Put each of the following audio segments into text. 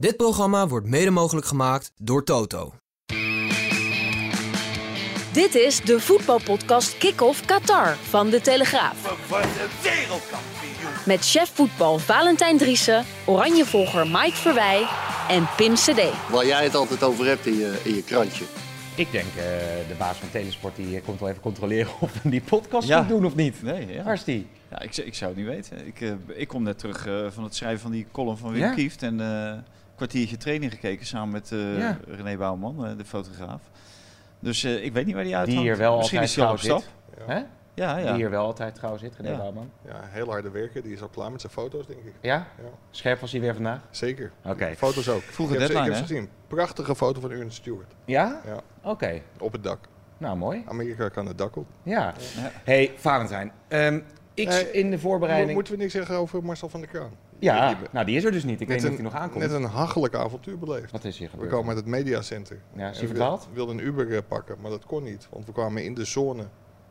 Dit programma wordt mede mogelijk gemaakt door Toto. Dit is de voetbalpodcast Kick-Off Qatar van De Telegraaf. Met chef voetbal Valentijn Driessen, oranjevolger Mike Verwij en Pim CD. Waar jij het altijd over hebt in je, in je krantje. Ik denk, eh, de baas van Telesport die eh, komt wel even controleren of we die podcast Ja. goed doen of niet. Nee, ja. Waar is die? Ja, ik, ik zou het niet weten. Ik, eh, ik kom net terug eh, van het schrijven van die column van Wim Ja? Kieft. En eh, kwartiertje training gekeken samen met eh, Ja. René Bouwman, eh, de fotograaf. Dus eh, ik weet niet waar die uithangt. Die hier wel Misschien altijd is hij op stap. Hè? Ja, ja. Die hier wel altijd trouw zit, René Ja. Bouwman. Ja, heel harde werken. Die is al klaar met zijn foto's, denk ik. Ja? Ja. Scherp was hij weer vandaag? Zeker. Oké. Foto's ook. Vroege ik heb, ze- ik deadline, heb ze gezien. Prachtige foto van Ernst Stewart. Ja? Ja, Oké. op het dak. Nou, mooi. Amerika kan het dak op. Ja. Ja. hey, Valentijn. ehm, ik Nee, in de Mo- voorbereiding... Moeten we niks zeggen over Marcel van der Kraan? Ja, Die- nou die is er dus niet. Ik weet niet of hij nog aankomt. Net een hachelijk avontuur beleefd. Wat is hier We gebeurd? komen uit het mediacenter. Ja, is hij En we wilden een Uber eh, pakken, maar dat kon niet. Want we kwamen in de zone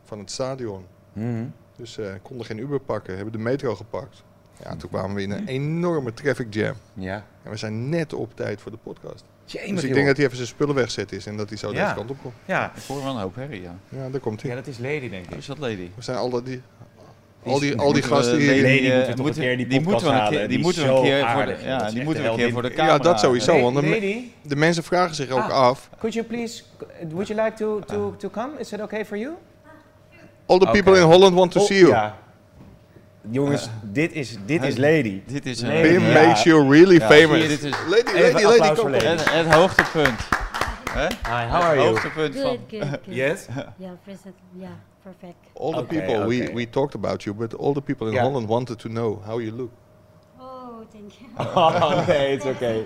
van het stadion. Mhm. Dus eh konden geen Uber pakken. Hebben de metro gepakt. Ja, toen kwamen we in een enorme traffic jam. Ja. En we zijn net op tijd voor de podcast. Jemig, Dus ik joh. denk dat hij even zijn spullen wegzet is en dat hij zo Ja. deze kant op komt. Ja. Ik hoor wel een hoop herrie, ja. Ja, daar komt hij. ja, dat is Lady, denk ik. Is dat Lady? We zijn al dat die, Die al die, al die we gasten Lady, hier. Nee, die moeten keer die moeten we een halen. keer, die moeten we een keer voor de, ja, is die moeten we een keer voor de camera. Ja, dat sowieso. Want de, me- Lady, de mensen vragen zich ook Ah. af. could you please, would you like to, to, to come? Is that okay for you? All the people in Holland want to Oh, see you. Ja. Jongens, dit is, dit is Lady. Dit is een... Lady. Pim Ja. makes you really Ja, famous. je, dit is Lady, Even lady, lady, applaus kom. Lady. het, het hoogtepunt. Hè? Hi, how are Het you? hoogtepunt van... Good, good, good. Yes? Yeah, present. Yeah, perfect. All the people, we, we talked about you, but all the people in. Holland wanted to know how you look. Oh, thank you. Oh, nee, it's okay.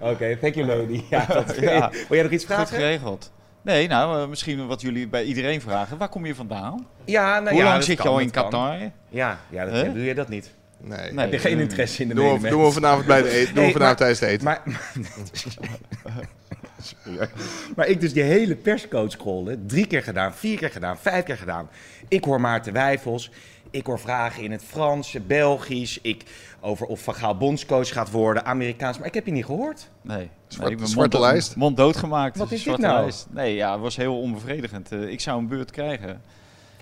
Oké, thank you Lady. Ja, dat, Ja. Wil jij nog iets Goed vragen? geregeld. Nee, nou, eh, misschien wat jullie bij iedereen vragen. Waar kom je vandaan? Ja, nou Hoe ja, lang zit je kan, al in kan. Qatar? Ja, ja dat, Huh? doe je dat niet. Nee. Nee. Heb je geen interesse in de Doen we, doen we vanavond bij de eten. Doen Hey, we maar- vanavond tijdens het eten. Maar, maar ik dus die hele perscoach scrollen. Drie keer gedaan, vier keer gedaan, vijf keer gedaan. Ik hoor Maarten Wijfels. Ik hoor vragen in het Frans, Belgisch. Ik, over of Van Gaal bondscoach gaat worden, Amerikaans. Maar ik heb je niet gehoord. Nee. Zwart- nee, ik ben zwarte mond, lijst? Mond doodgemaakt. Wat is dit nou? lijst. Nee, ja, het was heel onbevredigend. Eh, ik zou een beurt krijgen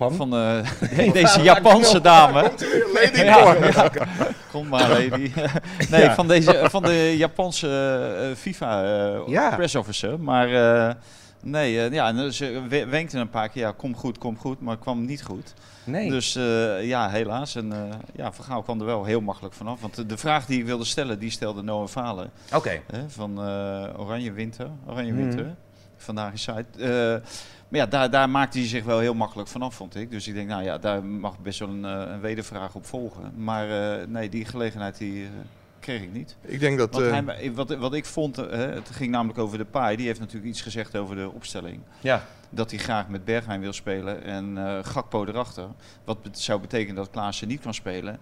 Van? van eh, deze Japanse dame. Lady Ja. Kom maar, lady. nee, Ja. van, deze, van de Japanse eh, FIFA eh, press officer. Maar nee, ja, ze we- wenkte een paar keer, ja, kom goed, kom goed, maar kwam niet goed. Nee. Dus ja, helaas. En ja, Van Gaal kwam er wel heel makkelijk vanaf. Want de, vraag die ik wilde stellen, die stelde Noah Falen. Oké. Van Oranje Winter. Oranje. Winter. Vandaag is site. Maar ja, daar, daar maakte hij zich wel heel makkelijk vanaf, vond ik. Dus ik denk, nou ja, daar mag best wel een, eh, een wedervraag op volgen. Maar eh, nee, die gelegenheid die, eh, kreeg ik niet. Ik denk dat... Hij, wat, wat ik vond, het ging namelijk over de paai. Die heeft natuurlijk iets gezegd over de opstelling. Ja. Dat hij graag met Bergheim wil spelen en Gakpo erachter. Wat zou betekenen dat Klaassen niet kan spelen.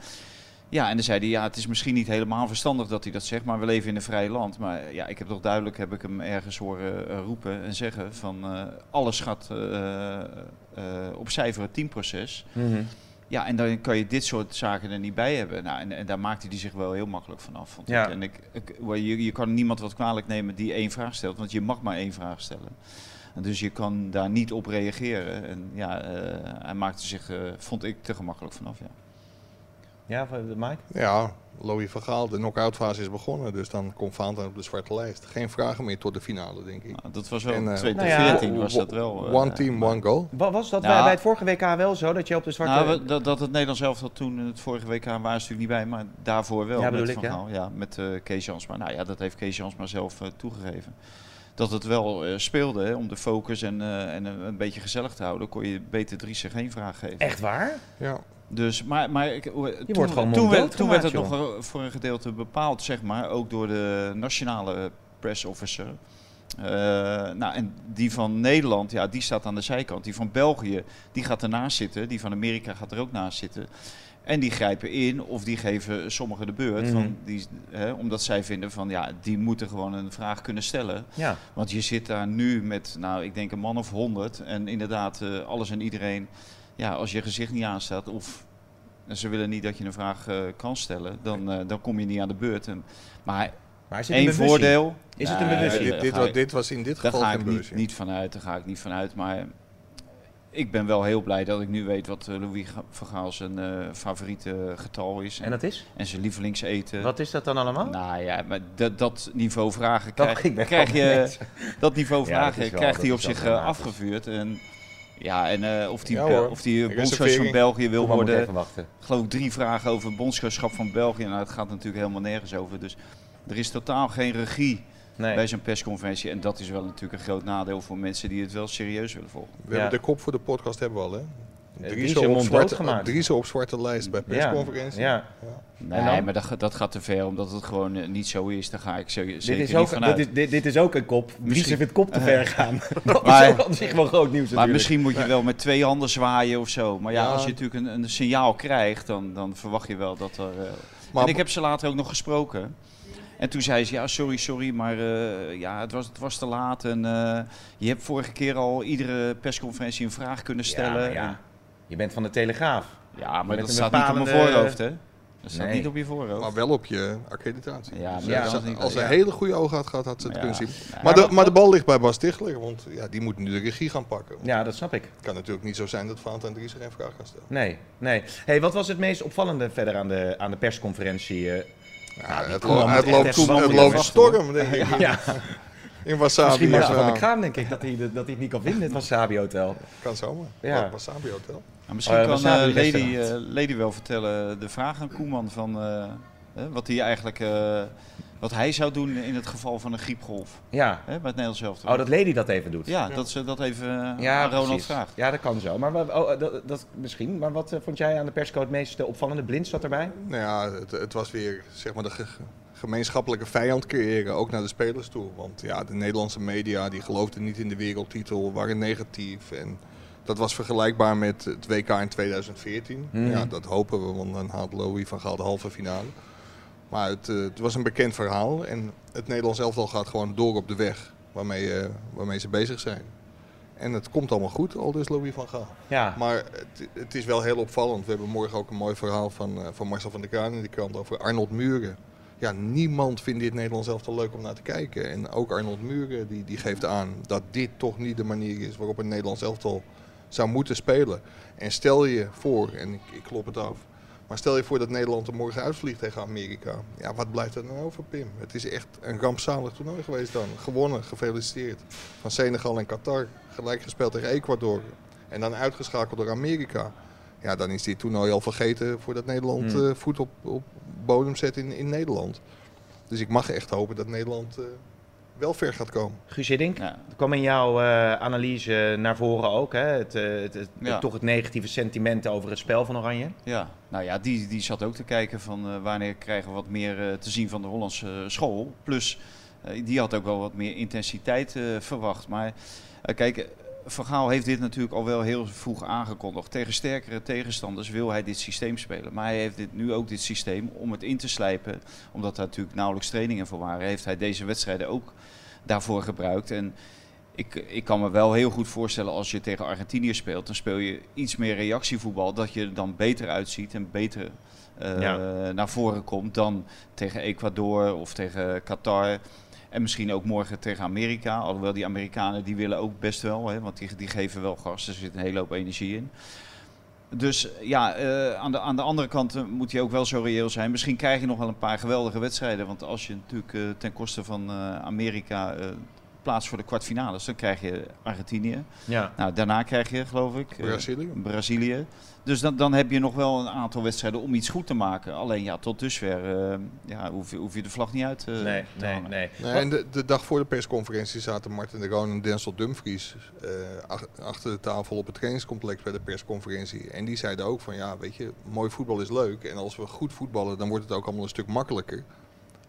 Ja, en dan zei hij, ja, het is misschien niet helemaal verstandig dat hij dat zegt, maar we leven in een vrij land. Maar ja, ik heb toch duidelijk, heb ik hem ergens horen eh, roepen en zeggen van eh, alles gaat eh, op cijfer het teamproces. Mhm. Ja, en dan kan je dit soort zaken er niet bij hebben. Nou, en, en daar maakte hij zich wel heel makkelijk vanaf. Vond Ja. ik. En ik, ik, je, je kan niemand wat kwalijk nemen die één vraag stelt, want je mag maar één vraag stellen. En dus je kan daar niet op reageren. En ja, hij maakte zich, vond ik, te gemakkelijk vanaf. Ja. Ja, van- Mike? Ja, Louis van Gaal, de knock-out fase is begonnen. Dus dan komt Valentijn op de zwarte lijst. Geen vragen meer tot de finale, denk ik. Nou, dat was wel En, eh, 2014 Nou ja, was dat wel. eh, One team, maar- one goal. Wa- Was dat Ja. bij, het vorige WK wel zo, dat je op de zwarte... Nou, dat, dat het Nederlands elftal toen in het vorige WK waren ze natuurlijk niet bij, maar daarvoor wel. Ja, met bedoel Van ik, ja. Gaal. ja. Met eh, Kees Jansma. Nou ja, dat heeft Kees Jansma zelf eh, toegegeven. Dat het wel eh, speelde hè, om de focus en, eh, en een, een beetje gezellig te houden, kon je beter Driessen geen vraag geven. Echt waar? Ja. Dus, maar, maar ik, hoe- toen, wordt gewoon toen, werd, toen werd het nog eh, voor een gedeelte bepaald, zeg maar, ook door de nationale press officer. Eh, nou, en die van Nederland, ja, die staat aan de zijkant. Die van België, die gaat ernaast zitten. Die van Amerika gaat er ook naast zitten. En die grijpen in of die geven sommigen de beurt. Mhm. van die, hè, omdat zij vinden van, ja, die moeten gewoon een vraag kunnen stellen. Ja. Want je zit daar nu met, nou, ik denk een man of honderd. En inderdaad, eh, alles en iedereen. Ja, als je gezicht niet aanstaat of ze willen niet dat je een vraag eh, kan stellen, dan, eh, dan kom je niet aan de beurt. En, maar Maar is het een één voordeel. Is het een daar dit, dit, ga was, ik- dit was in dit Daar geval ga geen ik niet, niet vanuit. Daar ga ik niet vanuit. Maar ik ben wel heel blij dat ik nu weet wat eh, Louis Ga- van Gaal zijn eh, favoriete getal is. En dat is? en zijn lievelingseten. Wat is dat dan allemaal? Nou ja, maar dat, dat niveau vragen krijg, ben krijg je. Dat niveau Ja, dat vragen krijgt dat hij op zich eh, afgevuurd. En, ja, en eh, of die, Ja, of die eh, bondscoach van. België wil worden. even wachten. Geloof ik drie vragen over het bondscoachschap van België. Nou, het gaat natuurlijk helemaal nergens over. Dus er is totaal geen regie Nee. bij zo'n persconferentie. En dat is wel natuurlijk een groot nadeel voor mensen die het wel serieus willen volgen. We Ja. hebben de kop voor de podcast hebben we al, hè? En op, zwarte, op zwarte lijst bij persconferentie. Ja. Nee, En dan? maar dat, dat gaat te ver, omdat het gewoon eh, niet zo is. Daar ga ik zo, zeker Dit is, niet ook, vanuit. dit, is, dit, dit is ook een kop. Misschien- vindt kop te ver gaan. dat Maar- is op zich wel groot nieuws Maar natuurlijk. misschien moet je wel met twee handen zwaaien of zo. Maar ja, Ja. als je natuurlijk een, een signaal krijgt, dan, dan verwacht je wel dat er... eh, Maar en ik heb ze later ook nog gesproken. En toen zei ze, ja, sorry, sorry, maar eh, ja, het, was, het was te laat. En eh, je hebt vorige keer al iedere persconferentie een vraag kunnen stellen. maar ja. Je bent van de Telegraaf. Ja, maar dat een staat niet op mijn voorhoofd, hè? Dat staat Nee. niet op je voorhoofd. Maar wel op je accreditatie. Ja, maar ja, is niet- als ze ja. hele goede ogen had gehad, had ze het Ja. kunnen zien. Ja. Maar, de, maar de bal ligt bij Bas Tichler, want ja, die moet nu de regie gaan pakken. Ja, dat snap ik. Het kan natuurlijk niet zo zijn dat Valentijn Dries er geen vraag gaat stellen. Nee, nee. Hey, wat was het meest opvallende verder aan de, aan de persconferentie? eh? Ja, het, lo- het loopt, even het loopt storm, denk ik. ja, In Wasabi. misschien Marcel van der Kraan denk ik dat hij, de- dat hij het niet kan vinden, het Wasabi Hotel. Kan zomaar. Ja. Ja. Wasabi Hotel. Nou, misschien Oh, kan eh, Lady, eh, Lady wel vertellen de vraag aan Koeman van eh, hè, wat hij eigenlijk eh, wat hij zou doen in het geval van een griepgolf Ja. hè, bij het Nederlands elftal. Oh, dat Lady dat even doet. Ja, dat ze dat even eh, Ja, aan Ronald precies. vraagt. Ja, dat kan zo. Maar wat- oh, dat, dat misschien. Maar wat eh, vond jij aan de perscode het meest eh, opvallende? Blind zat erbij? Nou ja, het, het was weer zeg maar de ge- gemeenschappelijke vijand creëren, ook naar de spelers toe. Want ja, de Nederlandse media die geloofden niet in de wereldtitel, waren negatief. En dat was vergelijkbaar met het WK in 2014. Mhm. Ja, dat hopen we, want dan haalt Louis van Gaal de halve finale. Maar het, eh, het was een bekend verhaal en het Nederlands elftal gaat gewoon door op de weg waarmee, eh, waarmee ze bezig zijn. En het komt allemaal goed, al dus Louis van Gaal. Ja. Maar het, het is wel heel opvallend. We hebben morgen ook een mooi verhaal van, eh, van Marcel van der Kraan in de krant over Arnold Muren. Ja, niemand vindt dit Nederlands elftal leuk om naar te kijken. En ook Arnold Muren die, die geeft aan dat dit toch niet de manier is waarop een Nederlands elftal zou moeten spelen. En stel je voor, en ik, ik klop het af, maar stel je voor dat Nederland er morgen uitvliegt tegen Amerika. Ja, wat blijft er dan over, Pim? Het is echt een rampzalig toernooi geweest dan. Gewonnen, gefeliciteerd. Van Senegal en Qatar, gelijk gespeeld tegen Ecuador. En dan uitgeschakeld door Amerika. Ja, dan is dit toernooi al vergeten voordat Nederland Hmm. eh, voet op, op bodem zet in, in Nederland. Dus ik mag echt hopen dat Nederland eh, wel ver gaat komen. Guus Hiddink, Ja. er kwam in jouw eh, analyse naar voren ook, hè? Het, eh, het, het- Ja. toch het negatieve sentiment over het spel van Oranje. Ja, nou ja, die, die zat ook te kijken van eh, wanneer krijgen we wat meer te zien van de Hollandse school. Plus, eh, die had ook wel wat meer intensiteit eh, verwacht. Maar eh, kijk, Van Gaal heeft dit natuurlijk al wel heel vroeg aangekondigd. Tegen sterkere tegenstanders wil hij dit systeem spelen. Maar hij heeft dit, nu ook dit systeem om het in te slijpen. Omdat er natuurlijk nauwelijks trainingen voor waren. Heeft hij deze wedstrijden ook daarvoor gebruikt. En ik, ik kan me wel heel goed voorstellen als je tegen Argentinië speelt. Dan speel je iets meer reactievoetbal. Dat je er dan beter uitziet en beter eh, Ja. naar voren komt dan tegen Ecuador of tegen Qatar. En misschien ook morgen tegen Amerika. Alhoewel die Amerikanen die willen ook best wel. Hè, want die, die geven wel gas. Er zit een hele hoop energie in. Dus ja, eh, aan, de, aan de andere kant eh, moet je ook wel zo reëel zijn. Misschien krijg je nog wel een paar geweldige wedstrijden. Want als je natuurlijk eh, ten koste van Amerika plaats voor de kwartfinales. Dan krijg je Argentinië. Ja. Nou, daarna krijg je, geloof ik, eh, Brazilië. Brazilië. Dus dan, dan heb je nog wel een aantal wedstrijden om iets goed te maken. Alleen ja, tot dusver eh, ja, hoef, je, hoef je de vlag niet uit eh, Nee, te nee, hangen. nee. Nee, en de, de dag voor de persconferentie zaten Martin de Roon en Denzel Dumfries eh, ach- achter de tafel op het trainingscomplex bij de persconferentie. En die zeiden ook van ja, weet je, mooi voetbal is leuk. En als we goed voetballen, dan wordt het ook allemaal een stuk makkelijker.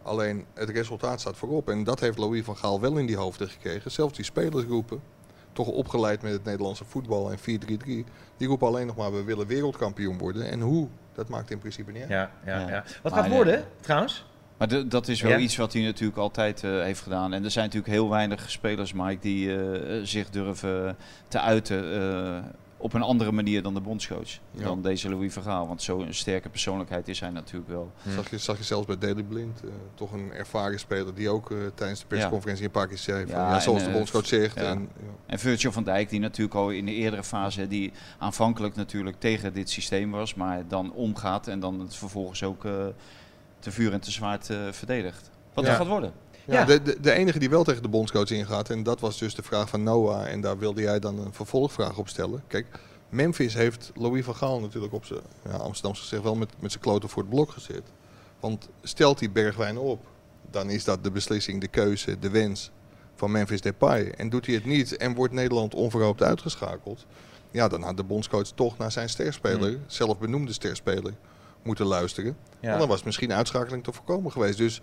Alleen het resultaat staat voorop. En dat heeft Louis van Gaal wel in die hoofden gekregen. Zelfs die spelersgroepen, toch opgeleid met het Nederlandse voetbal en 4-3-3, die roepen alleen nog maar we willen wereldkampioen worden. En hoe, dat maakt in principe niet uit. Ja, ja, Ja. ja. Wat Maar, gaat eh, worden, trouwens? Maar de- dat is wel Ja? iets wat hij natuurlijk altijd eh, heeft gedaan. En er zijn natuurlijk heel weinig spelers, Mike, die eh, zich durven te uiten eh, op een andere manier dan de bondscoach. Ja. Dan deze Louis Vergaal. Want zo'n sterke persoonlijkheid is hij natuurlijk wel. Zag, je, zag je zelfs bij Daley Blind, eh, toch een ervaren speler die ook eh, tijdens de persconferentie een paar keer zei van Ja, ja, zoals en, de eh, bondscoach zegt. ja. En, ja. En Virgil van Dijk, die natuurlijk al in de eerdere fase, die aanvankelijk natuurlijk tegen dit systeem was, maar dan omgaat en dan het vervolgens ook eh, te vuur en te zwaard eh, verdedigt. Wat Ja. dat gaat worden. Ja. De, de, de enige die wel tegen de bondscoach ingaat, en dat was dus de vraag van Noah, en daar wilde jij dan een vervolgvraag op stellen. Kijk, Memphis heeft Louis van Gaal natuurlijk op zijn, ja, Amsterdamse gezegd, wel met, met zijn kloten voor het blok gezet. Want stelt hij Bergwijn op, dan is dat de beslissing, de keuze, de wens van Memphis Depay. En doet hij het niet en wordt Nederland onverhoopt uitgeschakeld, ja, dan had de bondscoach toch naar zijn sterspeler, zelf benoemde sterspeler, moeten luisteren. Ja. Want dan was misschien uitschakeling te voorkomen geweest. Dus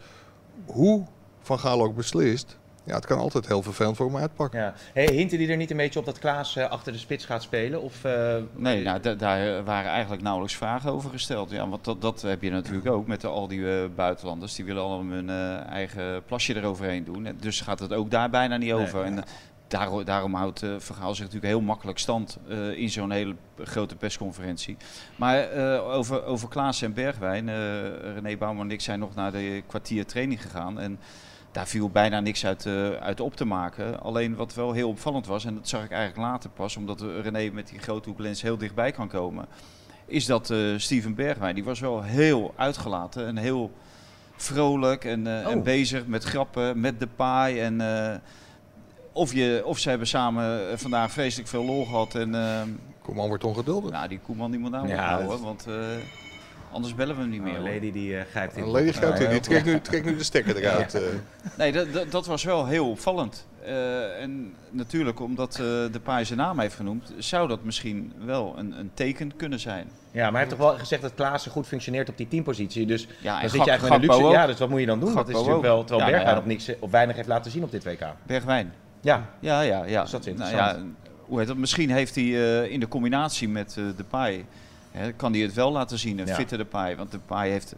hoe Van Gaal ook beslist, ja, het kan altijd heel vervelend voor hem uitpakken. Ja. Hey, hinten die er niet een beetje op dat Klaas eh, achter de spits gaat spelen? Of, eh, Nee, nou, da- daar waren eigenlijk nauwelijks vragen over gesteld. Ja, want dat, dat heb je natuurlijk ook met al die eh, buitenlanders. Die willen allemaal hun eh, eigen plasje eroverheen doen. En Dus gaat het ook daar bijna niet Nee. over. En, eh, daarom, daarom houdt uh, Vergaal zich natuurlijk heel makkelijk stand eh, in zo'n hele grote persconferentie. Maar eh, over, over Klaas en Bergwijn, eh René Bouwman en ik zijn nog naar de kwartier training gegaan. En daar viel bijna niks uit, eh, uit op te maken. Alleen wat wel heel opvallend was, en dat zag ik eigenlijk later pas, omdat René met die grote hoeklens heel dichtbij kan komen, is dat eh, Steven Bergwijn, die was wel heel uitgelaten en heel vrolijk en, eh, Oh. en bezig met grappen, met de paai. En, of, je, of ze hebben samen vandaag vreselijk veel lol gehad. En, Koeman wordt ongeduldig. nou, die Koeman die moet nou Ja, ophouden, dat- want anders bellen we hem niet meer. Oh, hoor. Lady die eh, grijpt in. Een lady die trekt nu, trekt nu de stekker eruit. eh. Nee, dat, dat, dat was wel heel opvallend. Eh, en natuurlijk, omdat eh, de paai zijn naam heeft genoemd, zou dat misschien wel een, een teken kunnen zijn. Ja, maar hij heeft toch wel gezegd dat Klaassen goed functioneert op die teampositie. Dus Ja, dan zit je Gak- eigenlijk Gakpo luxe. ook. Ja, dus wat moet je dan doen? dat is natuurlijk wel, terwijl Ja, Bergwijn nou op, niks, op weinig heeft laten zien op dit WK. Bergwijn. Ja, Ja, ja, ja. Dus dat is Nou interessant. ja, hoe heet dat? Misschien heeft hij eh, in de combinatie met eh, de paai, kan hij het wel laten zien, een Ja. fitte de paai. Want de paai heeft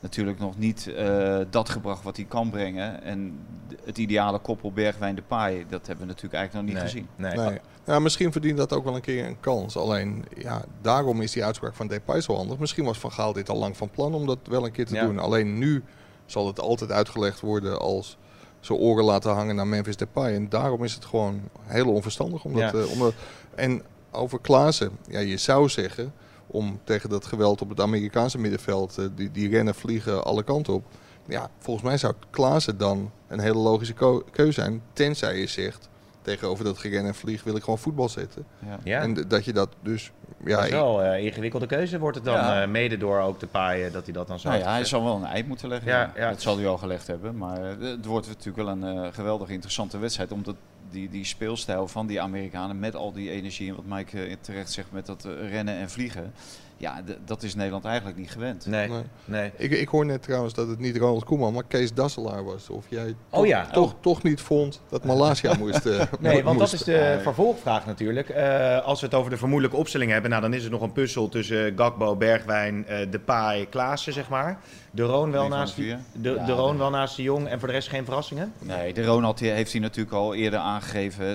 natuurlijk nog niet eh, dat gebracht wat hij kan brengen. En het ideale koppel Bergwijn de paai, dat hebben we natuurlijk eigenlijk nog niet nee, gezien. Nee. Nee. Ja, misschien verdient dat ook wel een keer een kans. Alleen, ja, daarom is die uitspraak van Depay zo handig. Misschien was Van Gaal dit al lang van plan om dat wel een keer te Ja. doen. Alleen nu zal het altijd uitgelegd worden als zijn oren laten hangen naar Memphis Depay. En daarom is het gewoon heel onverstandig. Om dat, Ja. eh, om dat, en over Klaassen, ja, je zou zeggen, om tegen dat geweld op het Amerikaanse middenveld, eh, die, die rennen, vliegen alle kanten op. Ja, volgens mij zou Klaassen dan een hele logische keuze zijn. Tenzij je zegt, tegenover dat geren en vlieg wil ik gewoon voetbal zetten. Ja. Ja, En dat je dat dus... Ja, dat is wel een ingewikkelde keuze wordt het dan. Ja. eh, mede door ook de paaien dat hij dat dan zo Nou ja, hij zal wel een eind moeten leggen. Ja, Ja, ja. Dat zal hij al gelegd hebben. Maar eh, het wordt natuurlijk wel een eh, geweldig interessante wedstrijd. Omdat die, die speelstijl van die Amerikanen met al die energie... en wat Mike eh, terecht zegt met dat eh, rennen en vliegen... Ja, dat is Nederland eigenlijk niet gewend. Nee, Nee. nee. Ik, ik hoor net trouwens dat het niet Ronald Koeman, maar Kees Dasselaar was. Of jij Oh toch, ja. toch, toch niet vond dat Malaysia moest... eh, Nee, want dat is de vervolgvraag natuurlijk. Eh, als we het over de vermoedelijke opstelling hebben, nou, dan is het nog een puzzel tussen Gakbo, Bergwijn, eh Depay, Klaassen, zeg maar. De Roon wel, naast de Ja, Roon wel naast de Jong en voor de rest geen verrassingen? Nee, de Ronald die heeft hij natuurlijk al eerder aangegeven.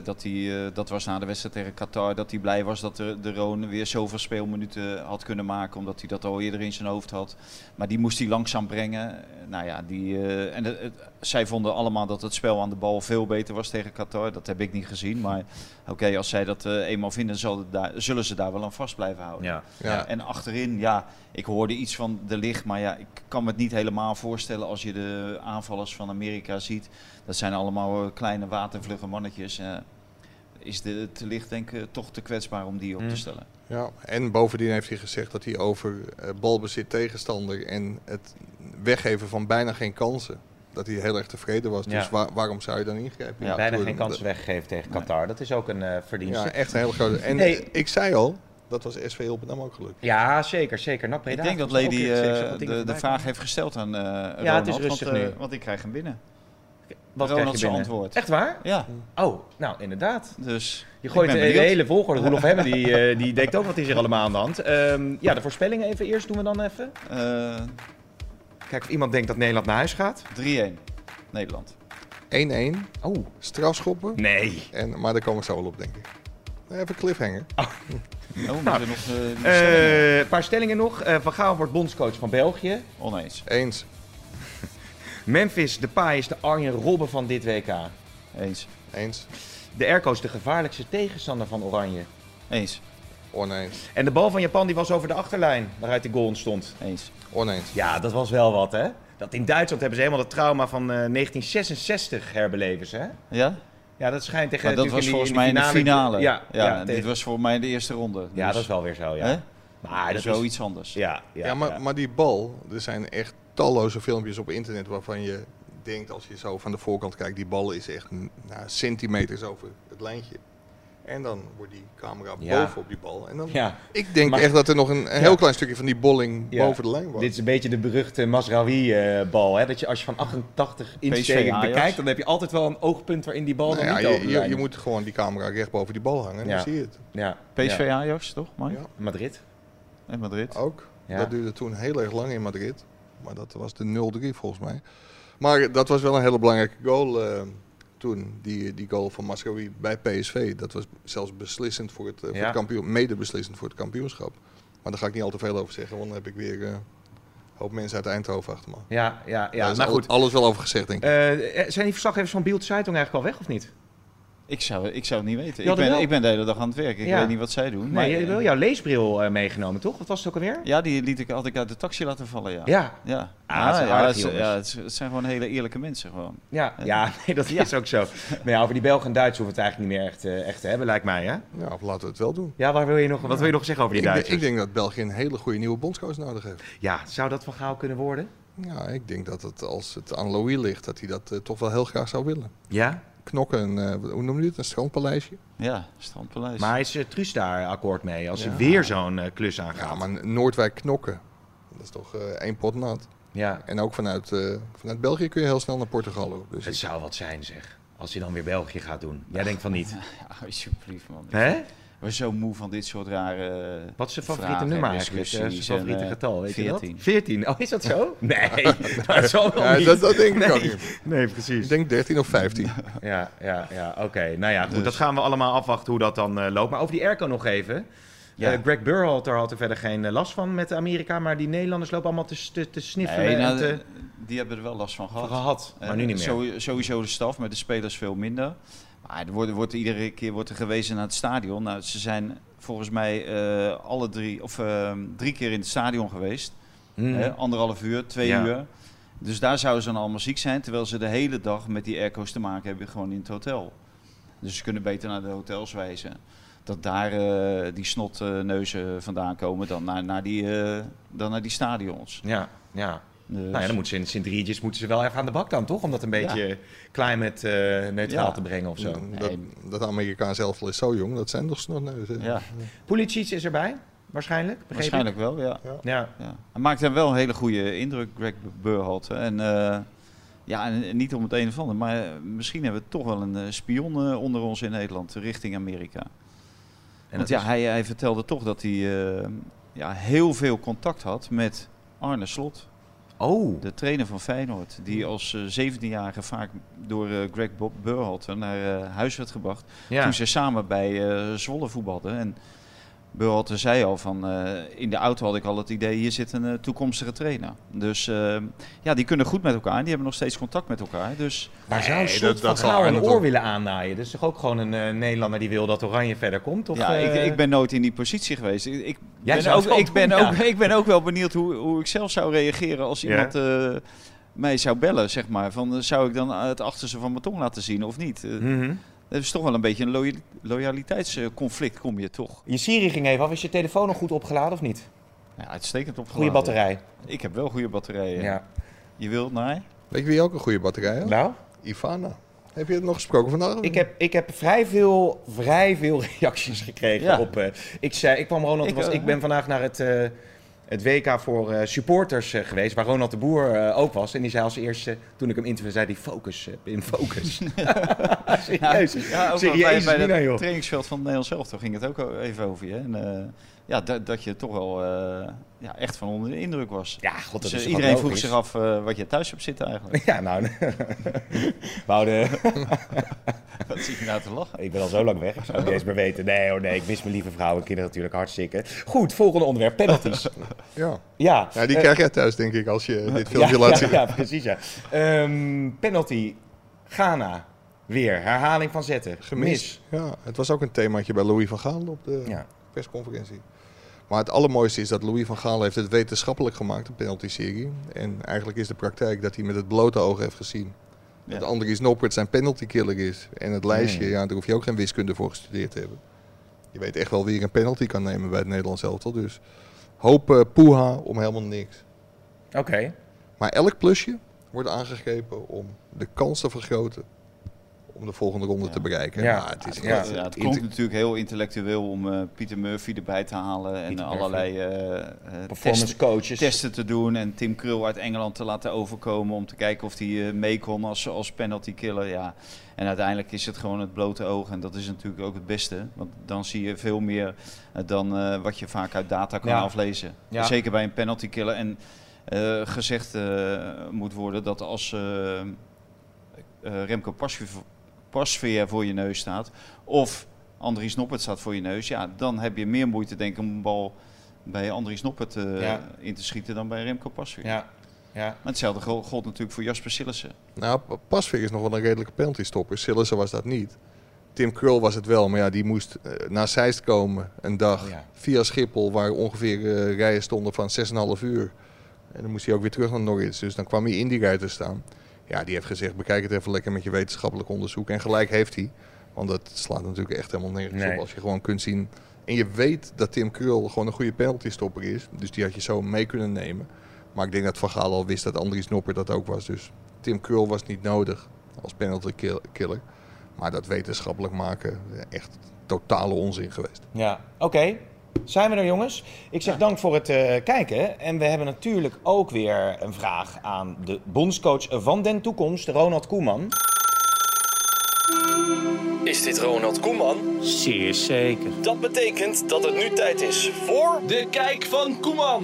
Dat, hij, eh, dat was na de wedstrijd tegen Qatar. Dat hij blij was dat de, de Roon weer zoveel speelminuten had kunnen maken, omdat hij dat al eerder in zijn hoofd had. Maar die moest hij langzaam brengen. Nou ja, die, eh, en het- het- zij vonden allemaal dat het spel aan de bal veel beter was tegen Qatar. Dat heb ik niet gezien. Maar oké, als zij dat eh, eenmaal vinden, zal het daar, zullen ze daar wel aan vast blijven houden. Ja. Ja. En achterin, ja, ik hoorde iets van de licht, maar ja, ik kan me het niet helemaal voorstellen als je de aanvallers van Amerika ziet. Dat zijn allemaal eh, kleine watervlugge mannetjes. eh, is de te licht denk ik toch te kwetsbaar om die op Mm. te stellen. Ja, en bovendien heeft hij gezegd dat hij over eh, balbezit tegenstander en het weggeven van bijna geen kansen, dat hij heel erg tevreden was. Ja. Dus waar- waarom zou je dan ingrijpen? Ja, Bijna geen kansen weggegeven tegen Nee. Qatar. Dat is ook een eh verdienste. Ja, echt een hele grote. En eh, ik zei al, dat was SV Hilpendam ook gelukt. Ja, zeker, zeker. Breda ik denk dat Lady eh, dingen de, de vraag heeft gesteld aan eh het is rustig want, eh, nu. want ik krijg hem binnen. Wat Ronald krijg je zijn binnen? antwoord. Echt waar? Ja, Oh, nou inderdaad. dus Je gooit ben de, hele volgorde. Roelof Hemmen die, eh, die denkt ook wat is er allemaal aan de hand. Ehm, ja, de voorspellingen even eerst doen we dan even. Eh, Kijk of iemand denkt dat Nederland naar huis gaat. 3-1 Nederland. 1-1, Oh, strafschoppen. nee. En, maar daar komen we zo wel op, denk ik. Even cliffhanger. Oh, nog eh, die stellingen? Eh, Een paar stellingen nog. Eh, van Gaal wordt bondscoach van België. Oneens. Eens. Memphis Depay is de Arjen Robben van dit WK. Eens. Eens. De Erko is de gevaarlijkste tegenstander van Oranje. Eens. Oneens. En de bal van Japan die was over de achterlijn waaruit de goal ontstond. Eens. Oneens. Ja, dat was wel wat hè. Dat in Duitsland hebben ze helemaal het trauma van eh, 1966 herbeleven ze, hè? Ja? Ja, dat schijnt tegen Maar dat was in volgens mij in de finale. Ja, ja, ja, dit tegen- was voor mij de eerste ronde. ja, Dus- dat is wel weer zo, ja. Hè? Maar dat is wel iets anders. Ja, ja, Ja, maar, ja. maar die bal, er zijn echt talloze filmpjes op internet waarvan je denkt als je zo van de voorkant kijkt, die bal is echt nou, centimeters over het lijntje. En dan wordt die camera Ja. boven op die bal. En dan, Ja, ik denk Maar- echt dat er nog een, een heel Ja. klein stukje van die bolling Ja. boven de lijn was. dit is een beetje de beruchte Masraoui-bal. hè dat je als je van 88 insteken Ajax. bekijkt, dan heb je altijd wel een oogpunt waarin die bal Nou dan ja, niet je, je, je moet gewoon die camera recht boven die bal hangen en Ja. dan zie je het. Ja, PSV ja. Ajax, toch? Mike? Ja. Madrid. En Madrid. Ook. Ja. Dat duurde toen heel erg lang in Madrid. Maar dat was de 0-3 volgens mij. Maar dat was wel een hele belangrijke goal eh, toen. Die, die goal van Mascaroui bij PSV. Dat was zelfs beslissend voor het, voor Ja. het kampioen. Mede beslissend voor het kampioenschap. Maar daar ga ik niet al te veel over zeggen. Want dan heb ik weer eh, een hoop mensen uit Eindhoven achter me. Ja, ja, ja. Daar is nou al- goed. alles wel over gezegd denk ik. Zijn die verslaggevers van Beeld Zeitung eigenlijk al weg of niet? Ik zou, ik zou het niet weten. Ik ben, ik ben de hele dag aan het werk. Ik Ja. weet niet wat zij doen. Nee, maar, je hebt wel jouw leesbril eh, meegenomen, toch? Wat was het ook alweer? Ja, die liet ik, ik uit de taxi laten vallen, ja. Ja, Ja, Ah, het zijn ja, het, ja, zijn gewoon hele eerlijke mensen gewoon. ja, ja nee, dat Ja. is ook zo. Maar ja, over die Belgen en Duitsers hoeven we het eigenlijk niet meer echt, eh, echt te hebben, lijkt mij, hè? Ja, of laten we het wel doen. Ja, waar wil je nog, wat wil je nog zeggen over die Ik, Duitsers? ik denk dat België een hele goede nieuwe bondscoach nodig heeft. Ja, zou dat van Gaal kunnen worden? Ja, ik denk dat het, als het aan Louis ligt, dat hij dat eh, toch wel heel graag zou willen. Ja, Knokken, een, eh, hoe noem je het? Een strandpaleisje. Ja, Strandpaleis. maar is uh, Truus daar akkoord mee als Ja. hij weer zo'n eh, klus aangaat? Ja, maar Noordwijk knokken. Dat is toch eh, één pot nat. Ja, En ook vanuit, eh, vanuit België kun je heel snel naar Portugal. hoor. Dus het ik- zou wat zijn, zeg. Als hij dan weer België gaat doen. Jij denkt van niet. Ja, alsjeblieft man. Hè? We zijn zo moe van dit soort rare... Wat is zijn favoriete vragen nummer en eigenlijk? Zijn en, favoriete eh, getal, weet je 14. dat? 14. Oh, is dat zo? Nee, dat zal wel ja, niet. dat, dat denk ik nee. ook niet. Nee, precies. Ik denk 13 of 15. Ja, ja, ja oké. Nou ja, goed. Dus- Dat gaan we allemaal afwachten hoe dat dan eh, loopt. Maar over die airco nog even. Ja. Eh, Greg Burhalter had er verder geen last van met Amerika. Maar die Nederlanders lopen allemaal te, te, te sniffelen Nee, en nou, te, die hebben er wel last van gehad. gehad. Maar nu niet meer. Sowieso, sowieso de staf, met de spelers veel minder. Maar er wordt, wordt iedere keer wordt er gewezen naar het stadion. Nou, ze zijn volgens mij eh, alle drie, of, eh, drie keer in het stadion geweest. Hmm. Hè, anderhalf uur, twee Ja. uur. Dus daar zouden ze dan allemaal ziek zijn. Terwijl ze de hele dag met die airco's te maken hebben gewoon in het hotel. Dus ze kunnen beter naar de hotels wijzen. Dat daar eh, die snotneuzen vandaan komen dan naar, naar, die, eh, dan naar die stadions. Ja, ja. Dus, Nou ja, dan moeten ze in Sint-Rietjes moeten ze wel even aan de bak dan, toch? Om dat een beetje climate eh, neutraal Ja. te brengen of zo. Dat, dat Amerikaan zelf is zo jong, dat zijn toch snotneuzen. ja, Pulisic is erbij, waarschijnlijk. ik? waarschijnlijk wel, ja. Ja. Ja. Hij maakt hem wel een hele goede indruk, Greg Burhalter. En eh, ja, en, niet om het een of ander, maar eh, misschien hebben we toch wel een spion onder ons in Nederland richting Amerika. En Want ja, is- hij, hij vertelde toch dat hij eh, ja, heel veel contact had met Arne Slot, Oh, de trainer van Feyenoord. Die als eh 17-jarige vaak door eh, Greg Bob Burhalter naar eh, huis werd gebracht. ja. Toen ze samen bij Zwolle voetbalden. En Berhalte zei al van eh, in de auto had ik al het idee hier zit een eh, toekomstige trainer. Dus eh, ja, die kunnen goed met elkaar. Die hebben nog steeds contact met elkaar. Dus Maar zou Nee, dat- van dat een oor willen aannaaien? Dat is toch ook gewoon een eh, Nederlander die wil dat Oranje verder komt? Of, ja, ik, ik ben nooit in die positie geweest. Ik, ben, ook, ik, ben, doen, ook, ja. ik ben ook wel benieuwd hoe, hoe ik zelf zou reageren als iemand eh, mij zou bellen, zeg maar. Van, zou ik dan het achterste van mijn tong laten zien of niet? Mhm. Dat is toch wel een beetje een loya- loyaliteitsconflict, kom je toch. Je Siri ging even af. Is je telefoon nog goed opgeladen of niet? Ja, uitstekend op Goede batterij. Ik heb wel goede batterijen. Ja. Je wilt naar? Weet je wie ook een goede batterij had? Nou, Ivana. Heb je het nog gesproken vandaag? ik heb, ik heb vrij, veel, vrij veel reacties gekregen Ja. op... eh, ik, zei, ik kwam Ronald... Ik, was, eh, ik ben vandaag naar het, eh, het WK voor eh, supporters eh, geweest, waar Ronald de Boer eh, ook was. En die zei als eerste, toen ik hem interviewde, zei hij focus, in focus. Serieus. Ja, ook Serieus, bij, bij het trainingsveld van Nederland zelf, daar ging het ook even over je. En, ja, dat, dat je toch wel eh, ja, echt van onder de indruk was. Ja, god, dat Dus, is eh, iedereen vroeg zich af eh, wat je thuis hebt zitten eigenlijk. Ja, nou, we houden... Wat zit je nou te lachen? Ik ben al zo lang weg, ik zou het niet eens meer weten. Nee, oh nee, ik mis mijn lieve vrouw en kinderen natuurlijk hartstikke. Goed, volgende onderwerp, penalties. Ja. Ja, ja, die krijg jij thuis, denk ik, als je dit filmpje ja, laat ja, zien. Ja, precies, ja. Ehm, penalty, Ghana, weer, herhaling van zetten. Gemist. Ja, het was ook een themaatje bij Louis van Gaal op de Ja. persconferentie. Maar het allermooiste is dat Louis van Gaal heeft het wetenschappelijk gemaakt, de penalty-serie. En eigenlijk is de praktijk dat hij met het blote oog heeft gezien Ja. dat Andries Noppert zijn penalty-killer is. En het lijstje, ja, daar hoef je ook geen wiskunde voor gestudeerd te hebben. Je weet echt wel wie er een penalty kan nemen bij het Nederlands elftal. Dus hoop eh, poeha om helemaal niks. Oké, Maar elk plusje wordt aangegrepen om de kans te vergroten om de volgende ronde Ja. te bereiken. Ja. Ja, het is Ja. echt- het klonk natuurlijk heel intellectueel om eh, Pieter Murphy erbij te halen en allerlei eh, eh, performance testen, coaches. testen te doen en Tim Krul uit Engeland te laten overkomen om te kijken of hij eh, mee kon als, als penalty killer. Ja. En uiteindelijk is het gewoon het blote oog en dat is natuurlijk ook het beste, want dan zie je veel meer dan eh, wat je vaak uit data kan Ja. aflezen. Ja. Zeker bij een penalty killer en eh, gezegd eh, moet worden dat als eh, eh, Remco Pasveer Pasveer voor je neus staat of Andries Noppert staat voor je neus, ja, dan heb je meer moeite denk ik om een bal bij Andries Noppert eh, Ja. in te schieten dan bij Remco Pasveer. Ja, ja. Maar hetzelfde gold natuurlijk voor Jasper Sillissen. Nou, Pa- Pasveer is nog wel een redelijke penalty-stopper. Sillissen was dat niet. Tim Krul was het wel, maar ja, die moest eh, naar Zeist komen een dag ja. via Schiphol, waar ongeveer eh, rijen stonden van 6,5 uur. En dan moest hij ook weer terug naar Norwich, dus dan kwam hij in die rij te staan. Ja, die heeft gezegd, bekijk het even lekker met je wetenschappelijk onderzoek. En gelijk heeft hij, want dat slaat natuurlijk echt helemaal nergens Nee. op als je gewoon kunt zien. En je weet dat Tim Krul gewoon een goede penalty-stopper is, dus die had je zo mee kunnen nemen. Maar ik denk dat Van Gaal al wist dat Andries Nopper dat ook was, dus Tim Krul was niet nodig als penalty kill- killer. Maar dat wetenschappelijk maken, echt totale onzin geweest. Ja, oké. Zijn we er jongens? Ik zeg dank voor het eh, kijken. En we hebben natuurlijk ook weer een vraag aan de bondscoach van den toekomst, Ronald Koeman. Is dit Ronald Koeman? Zeer zeker. Dat betekent dat het nu tijd is voor... De kijk van Koeman.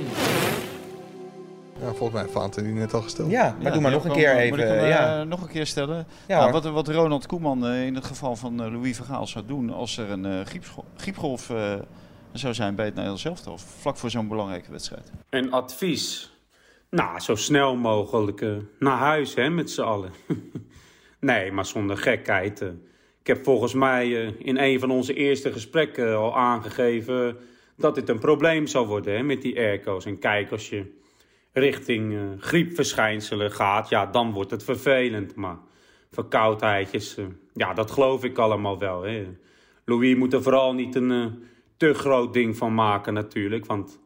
Ja, volgens mij heeft Vaanten die net al gesteld. Ja, maar Ja, doe maar nog een keer even. Moet ik hem eh, ja. nog een keer stellen? Ja, Nou, wat, wat Ronald Koeman eh, in het geval van eh, Louis Vergaal zou doen als er een eh, griepgolf eh, zou zijn bij het Nederlands elftal, vlak voor zo'n belangrijke wedstrijd. Een advies. Nou, zo snel mogelijk eh, naar huis, hè, met z'n allen. nee, maar zonder gekheid. eh. ik heb volgens mij eh, in een van onze eerste gesprekken al aangegeven dat dit een probleem zou worden, hè, met die airco's. En kijk, als je richting griepverschijnselen gaat, ja, dan wordt het vervelend. Maar verkoudheidjes, ja, dat geloof ik allemaal wel. Hè. Louis moet er vooral niet een te groot ding van maken natuurlijk, want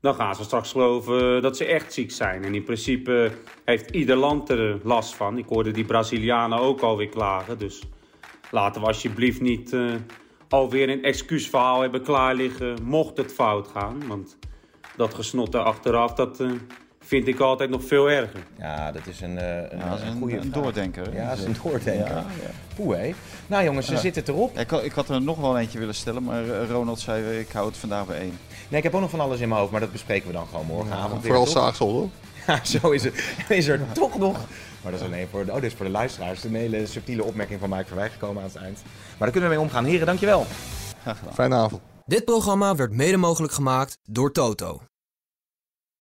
dan gaan ze straks geloven dat ze echt ziek zijn. En in principe heeft ieder land er eh, last van. Ik hoorde die Brazilianen ook alweer klagen, dus laten we alsjeblieft niet eh, alweer een excuusverhaal hebben klaar liggen mocht het fout gaan. Want dat gesnotte achteraf, dat eh, vind ik altijd nog veel erger. ja, dat is een, eh een, Ja, dat is een een, goede een doordenker. hè. Ja, dat is een doordenker. Ja, Poeh, hé. Nou jongens, ze Ja. zitten erop. Ik, had- ik had er nog wel eentje willen stellen, maar eh, Ronald zei eh, ik hou het vandaag bij één. Nee, ik heb ook nog van alles in mijn hoofd, maar dat bespreken we dan gewoon morgenavond. weer, Vooral toch? Zaagsel, hoor. Ja, zo is het. Is er toch nog. Maar dat is alleen voor, oh, dit is voor de luisteraars. Een hele subtiele opmerking van Mike Verwij gekomen aan het eind. Maar daar kunnen we mee omgaan. Heren, dankjewel. Graag gedaan. Fijne avond. Dit programma werd mede mogelijk gemaakt door Toto.